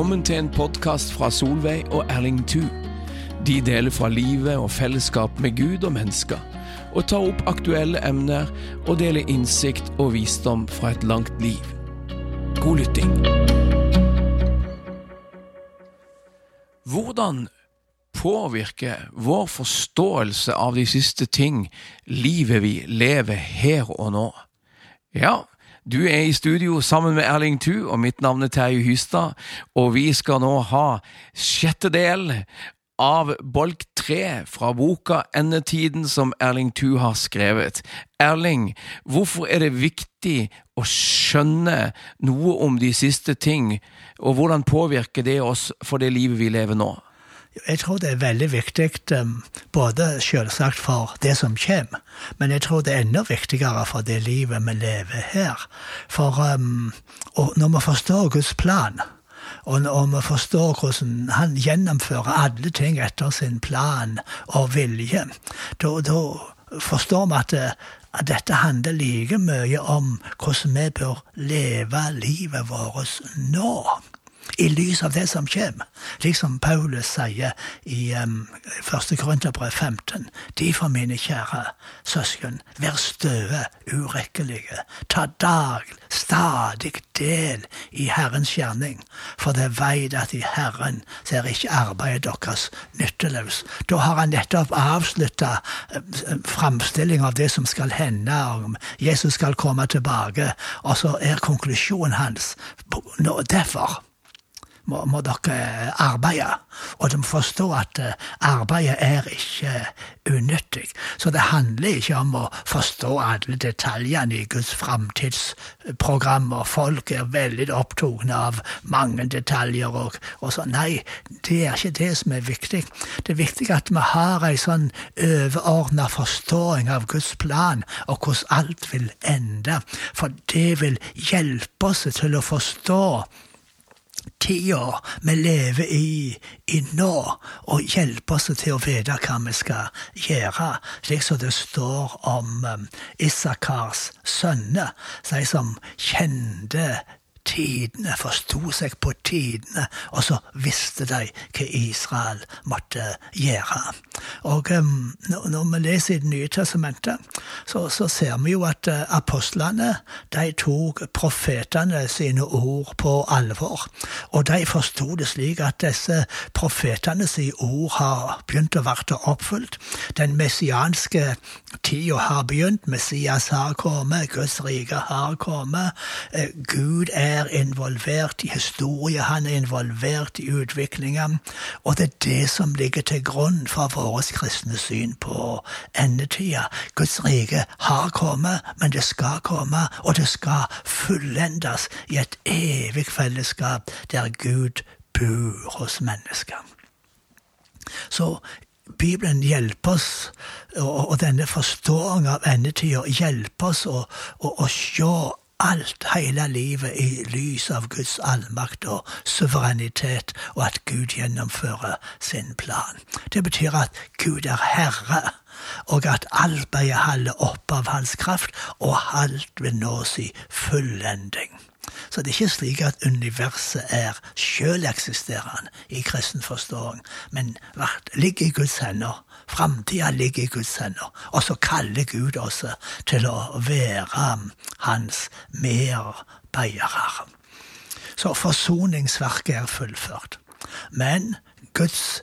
Velkommen til en podkast fra Solveig og Erling Thu. De deler fra livet og fellesskap med Gud og mennesker, og tar opp aktuelle emner og deler innsikt og visdom fra et langt liv. God lytting. Hvordan påvirker vår forståelse av de siste ting livet vi lever her og nå? Ja, du er i studio sammen med Erling Thu, og mitt navn er Terje Hystad, og vi skal nå ha sjette del av bolk tre fra boka Endetiden som Erling Thu har skrevet. Erling, hvorfor er det viktig å skjønne noe om de siste ting, og hvordan påvirker det oss for det livet vi lever nå? Jeg tror det er veldig viktig, um, både selvsagt for det som kommer, men jeg tror det er enda viktigere for det livet vi lever her. For um, når vi forstår Guds plan, og når vi forstår hvordan han gjennomfører alle ting etter sin plan og vilje, da forstår vi at, at dette handler like mye om hvordan vi bør leve livet vårt nå i lys av det som kommer. Liksom Paulus sier i um, 1. Korinterbrev 15. Derfor, mine kjære søsken, vær støe, urekkelige. Ta dag, stadig del i Herrens gjerning, for det veit at i Herren ser ikke arbeidet deres nytteløs. Da har han nettopp avslutta framstilling av det som skal hende, om Jesus skal komme tilbake, og så er konklusjonen hans derfor må, må, dere arbeide. Og de må forstå at eh, arbeidet er ikke unyttig. Så det handler ikke om å forstå alle detaljene i Guds framtidsprogrammer. Folk er veldig opptatt av mange detaljer og, og sånn. Nei, det er ikke det som er viktig. Det er viktig at vi har ei sånn overordna forståing av Guds plan og hvordan alt vil ende. For det vil hjelpe oss til å forstå tida vi lever i, i nå, og hjelpe oss til å vite hva vi skal gjøre, slik som det står om um, Isakars sønner, de som kjente tidene, forsto seg på tidene, og så visste de hva Israel måtte gjøre. Og um, Når vi leser i Det nye testamentet, så, så ser vi jo at uh, apostlene de tok profetene sine ord på alvor. Og de forsto det slik at disse profetene sine ord har begynt å bli oppfylt. Den messianske tida har begynt, Messias har kommet, Guds rike har kommet. Uh, Gud er involvert i historie, han er involvert i utviklinga, og det er det som ligger til grunn for vårt kristne syn på endetida. Guds rike har kommet, men det skal komme, og det skal fullendes i et evig fellesskap der Gud bor hos mennesker. Så Bibelen hjelper oss, og, denne forståelsen av endetida hjelper oss å, å, å se alt, hele livet, i lys av Guds allmakt og suverenitet, og at Gud gjennomfører sin plan. Det betyr at Gud er herre, og at alt bare holder opp av hans kraft, og alt vil nå sin fullending. Så det er ikke slik at universet er sjøleksisterende i kristen forståing, men ligger i Guds hender Framtida ligger i Guds hender. Og så kaller Gud oss til å være hans medarbeiere. Så forsoningsverket er fullført. Men Guds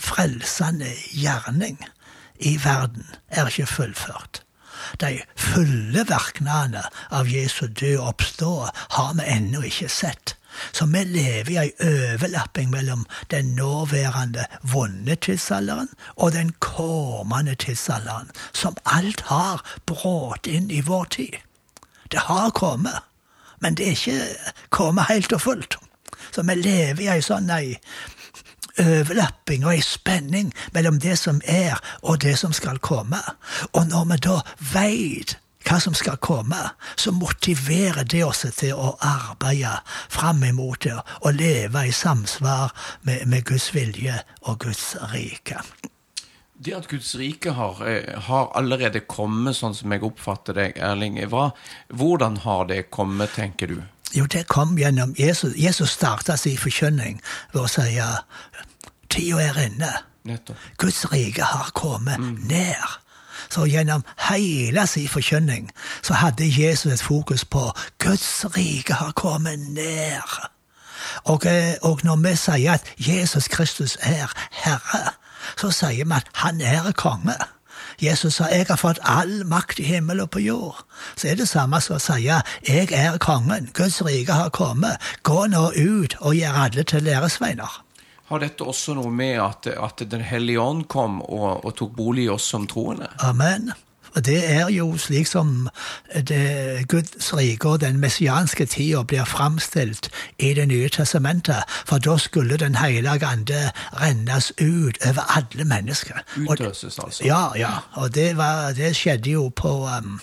frelsende gjerning i verden er ikke fullført. De fulle virkningene av Jesu død oppstå har vi ennå ikke sett. Så vi lever i ei overlapping mellom den nåværende vonde tidsalderen og den kommende tidsalderen, som alt har brått inn i vår tid. Det har kommet, men det er ikke kommet helt og fullt. Så vi lever i ei sånn ei overlapping og ei spenning mellom det som er og det som skal komme. Og når vi da veit hva som skal komme, så motiverer det oss til å arbeide fram imot det og leve i samsvar med, med Guds vilje og Guds rike. Det at Guds rike har, eh, har, allerede kommet, sånn som jeg oppfatter deg, Erling. Hva, hvordan har det kommet, tenker du? Jo, det kom gjennom Jesus. Jesus starta sin forkynning ved å si tida er inne. Nettopp. Guds rike har kommet ned. Så gjennom hele sin forkynning så hadde Jesus et fokus på Guds rike har kommet ned. Og, eh, og når vi sier at Jesus Kristus er Herre, så sier vi at han er konge. Jesus sa 'jeg har fått all makt i himmel og på jord'. Så er det samme som å si 'jeg er kongen', Guds rike har kommet, gå nå ut og gjør alle til læresveiner. Har dette også noe med at, at Den hellige ånd kom og, og tok bolig i oss som troende? Amen. Og det er jo slik som det Guds rike og den messianske tida blir framstilt i Det nye testamentet, for da skulle Den hellige ande rennes ut over alle mennesker. Utøses, altså. Ja, ja. Og det, var, det skjedde jo på, um,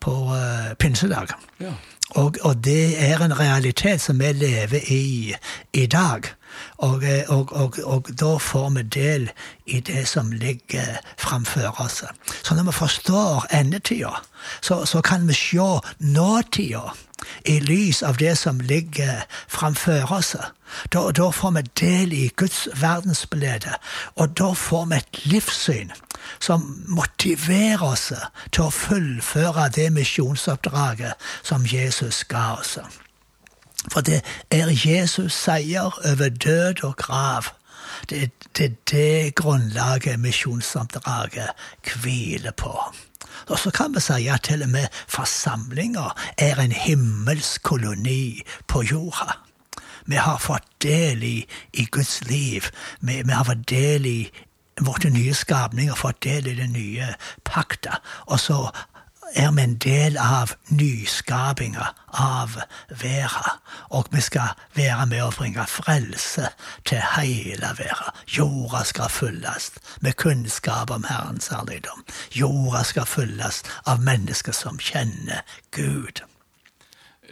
på uh, pinsedag. Ja. Og, og det er en realitet som vi lever i i dag. Og, eh, og, og, og da får vi del i det som ligger framfor oss. Så når vi forstår endetida, så, så kan vi se nåtida i lys av det som ligger framfor oss. Da, da får vi del i Guds verdensbilde, og da får vi et livssyn som motiverer oss til å fullføre det misjonsoppdraget som Jesus ga oss. For det er Jesus seier over død og grav. Det er det, det grunnlaget misjonsoppdraget hviler på. Og så kan vi si at til og med forsamlinga er en himmelsk koloni på jorda. Vi har fått del i, i Guds liv. Vi, vi har fått del i våre nye skapninger, fått del i den nye pakta. Og så er vi en del av nyskapinga av verden. Og vi skal være med å bringe frelse til hele verden. Jorda skal fylles med kunnskap om Herrens herligdom. Jorda skal fylles av mennesker som kjenner Gud.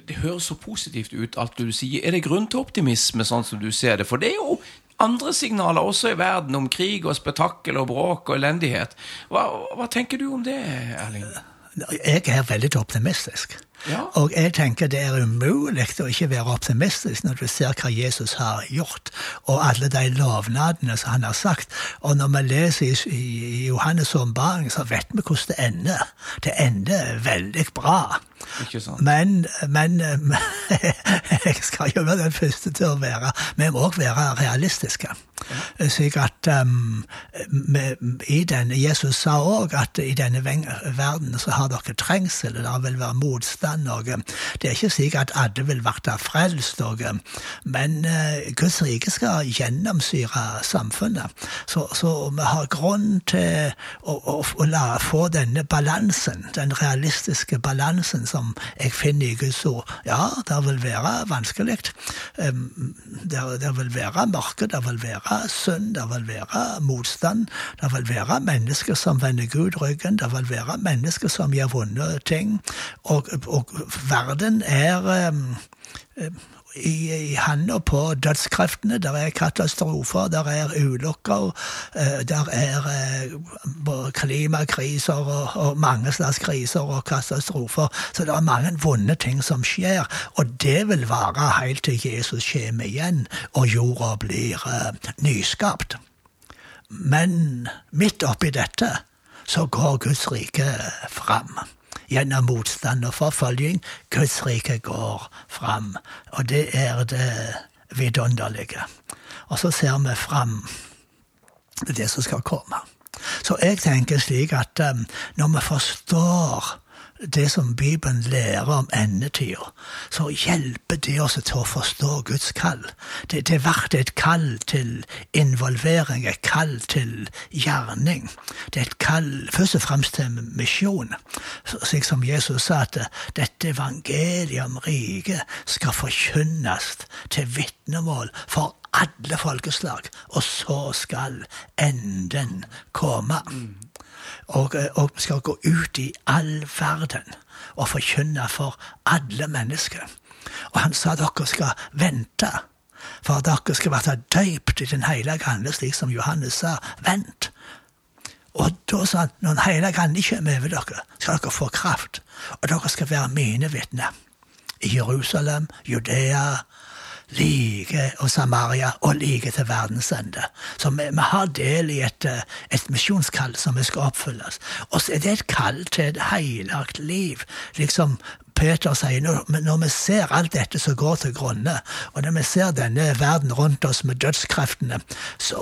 Det høres så positivt ut, alt du sier. Er det grunn til optimisme, sånn som du ser det? For det er jo andre signaler også i verden om krig og spetakkel og bråk og elendighet. Hva, hva tenker du om det, Erling? Jeg er veldig optimistisk. Ja. Og jeg tenker det er umulig å ikke være optimistisk når du ser hva Jesus har gjort, og alle de lovnadene som han har sagt. Og når vi leser i, Johannes' åpenbaring, så vet vi hvordan det ender. Det ender veldig bra. Ikke sant? Men, men jeg skal jo være den første til å være Vi må òg være realistiske. Slik at um, med, i denne, Jesus sa òg at i denne verden så har dere trengsel, og det vil være motstand. Og, um, det er ikke slik at alle vil bli frelst, og, um, men uh, Guds rike skal gjennomsyre samfunnet. Så, så vi har grunn til å, å, å la, få denne balansen, den realistiske balansen som jeg finner i Guds ord. Ja, det vil være vanskelig. Det, vil være mørke, det vil være synd, det vil være motstand. Det vil være mennesker som vender Gud ryggen, det vil være mennesker som gjør vonde ting. Og, og verden er i, i handa på dødskreftene. Der er katastrofer, der er ulykker, eh, der er eh, klimakriser og, og mange slags kriser og katastrofer. Så det er mange vonde ting som skjer, og det vil vare helt til Jesus kommer igjen og jorda blir uh, nyskapt. Men midt oppi dette så går Guds rike fram. Gjennom motstand og forfølging. Guds rike går fram. Og det er det vidunderlige. Og så ser vi fram det som skal komme. Så jeg tenker slik at um, når vi forstår det som Bibelen lærer om endetida, så hjelper det oss til å forstå Guds kall. Det, det blir et kall til involvering, et kall til gjerning. Det er et kall først og fremst til misjon. Slik som Jesus sa at dette evangeliet om riket skal forkynnes til vitnemål for alle folkeslag, og så skal enden komme. Og, og vi skal gå ut i all verden og forkynne for alle mennesker. Og han sa dere skal vente, for dere skal være døypt i Den hellige ande, slik som Johannes sa. Vent. Og da sa han når Den hellige ande kommer over dere, skal dere få kraft, og dere skal være mine vitner. i Jerusalem, Judea, like og Samaria og like til verdens ende. Så vi, vi har del i et, eh, et misjonskall som vi skal oppfylles. Og så er det et kall til et heilagt liv. Liksom Peter sier, når, når vi ser alt dette som går til grunne, og når vi ser denne verden rundt oss med dødskreftene, så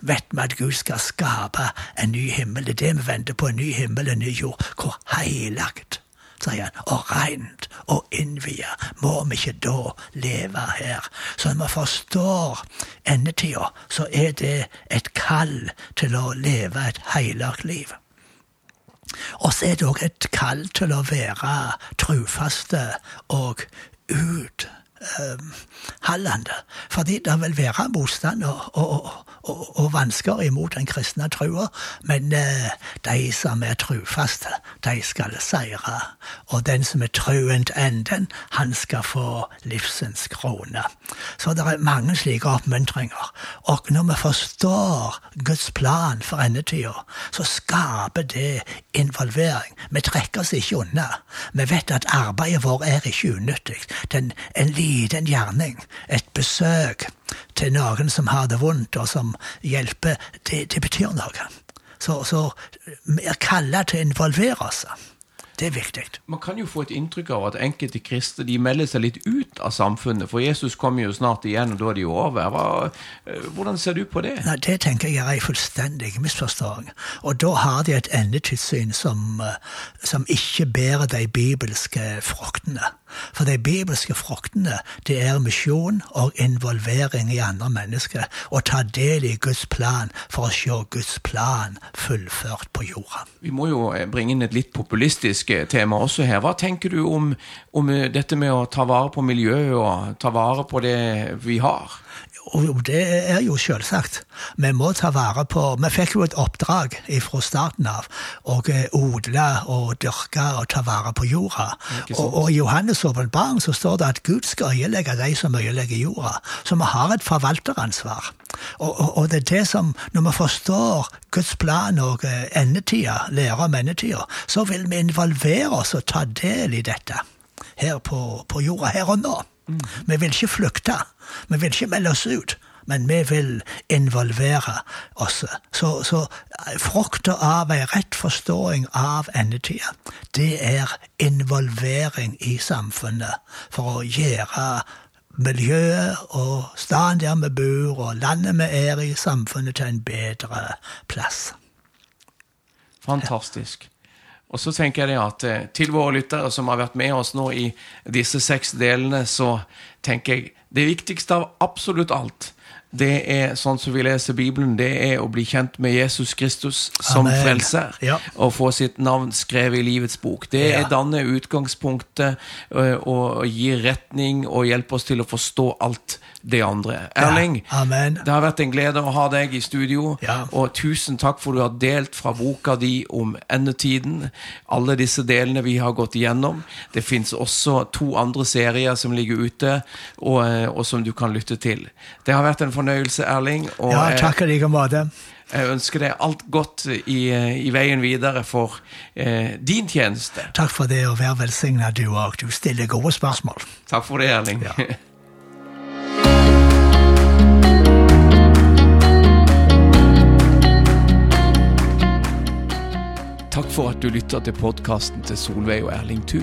vet vi at Gud skal skape en ny himmel. Det er det vi venter på, en ny himmel, en ny jord. Hvor heilagt sier han, og rent og innvia, må vi ikke da leve her? Så når vi forstår endetida, så er det et kall til å leve et heilagt liv. Og så er det òg et kall til å være trufaste og ut um, Hallande. Fordi det vil være motstand og, og, og, og vansker imot den kristne trua, men eh, de som er trufaste, de skal seire. Og den som er truen enden, han skal få livsens krone. Så det er mange slike oppmuntringer. Og når vi forstår Guds plan for endetida, så skaper det involvering. Vi trekker oss ikke unna. Vi vet at arbeidet vårt er ikke unyttig. Den, en liten gjerning, et besøk til noen som har det vondt, og som hjelper, det, det betyr noe. Så, så vi er kalla til å involvere oss. Det er viktig. Man kan jo få et inntrykk av at enkelte kristne de melder seg litt ut av samfunnet, for Jesus kommer jo snart igjen, og da er de jo over. Hva, eh, hvordan ser du på det? Nei, Det tenker jeg er en fullstendig misforståing. Og da har de et endetidssyn som, eh, som ikke bærer de bibelske fruktene. For de bibelske fruktene det er misjon og involvering i andre mennesker. Å ta del i Guds plan for å se Guds plan fullført på jorda. Vi må jo eh, bringe inn et litt populistisk tema også her. Hva tenker du om, om dette med å ta vare på miljøet og ta vare på det vi har? Og det er jo selvsagt. Vi må ta vare på Vi fikk jo et oppdrag fra starten av å odle og dyrke og ta vare på jorda. Og, og, i Johannes' åpenbaring så står det at Gud skal øyelegge de som øyelegger jorda. Så vi har et forvalteransvar. Og, og, og, det er det som Når vi forstår Guds plan og endetida, lærer om endetida, så vil vi involvere oss og ta del i dette her på, på jorda her og nå. Mm. Vi vil ikke flykte. Vi vil ikke melde oss ut. Men vi vil involvere oss. Så, så frukta av ei rett forståing av endetida, det er involvering i samfunnet for å gjøre miljøet og staden der vi bor, og landet vi er i, samfunnet til en bedre plass. Fantastisk. Og så tenker jeg at eh, til våre lyttere som har vært med oss nå i disse seks delene, så tenker jeg det viktigste av absolutt alt, det er sånn som vi leser Bibelen, det er å bli kjent med Jesus Kristus som Amen. frelser. Ja. Og få sitt navn skrevet i livets bok. Det ja. er danner utgangspunktet og, og gir retning og hjelper oss til å forstå alt det andre. Erling, ja. det har vært en glede å ha deg i studio. Ja. Og tusen takk for du har delt fra boka di om endetiden. Alle disse delene vi har gått igjennom. Det fins også to andre serier som ligger ute, og, og, som du kan lytte til. Det har vært en fornøyelse, Erling. Og, ja, takk i like måte. Jeg ønsker deg alt godt i, i veien videre for eh, din tjeneste. Takk for det, og vær velsigna du òg. Du stiller gode spørsmål. Takk for det, Erling. Ja. for at du lytter til podkasten til Solveig og Erling Thu.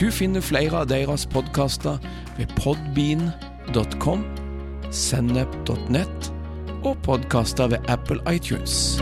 Du finner flere av deres podkaster ved podbean.com, sennep.net og podkaster ved Apple iTunes.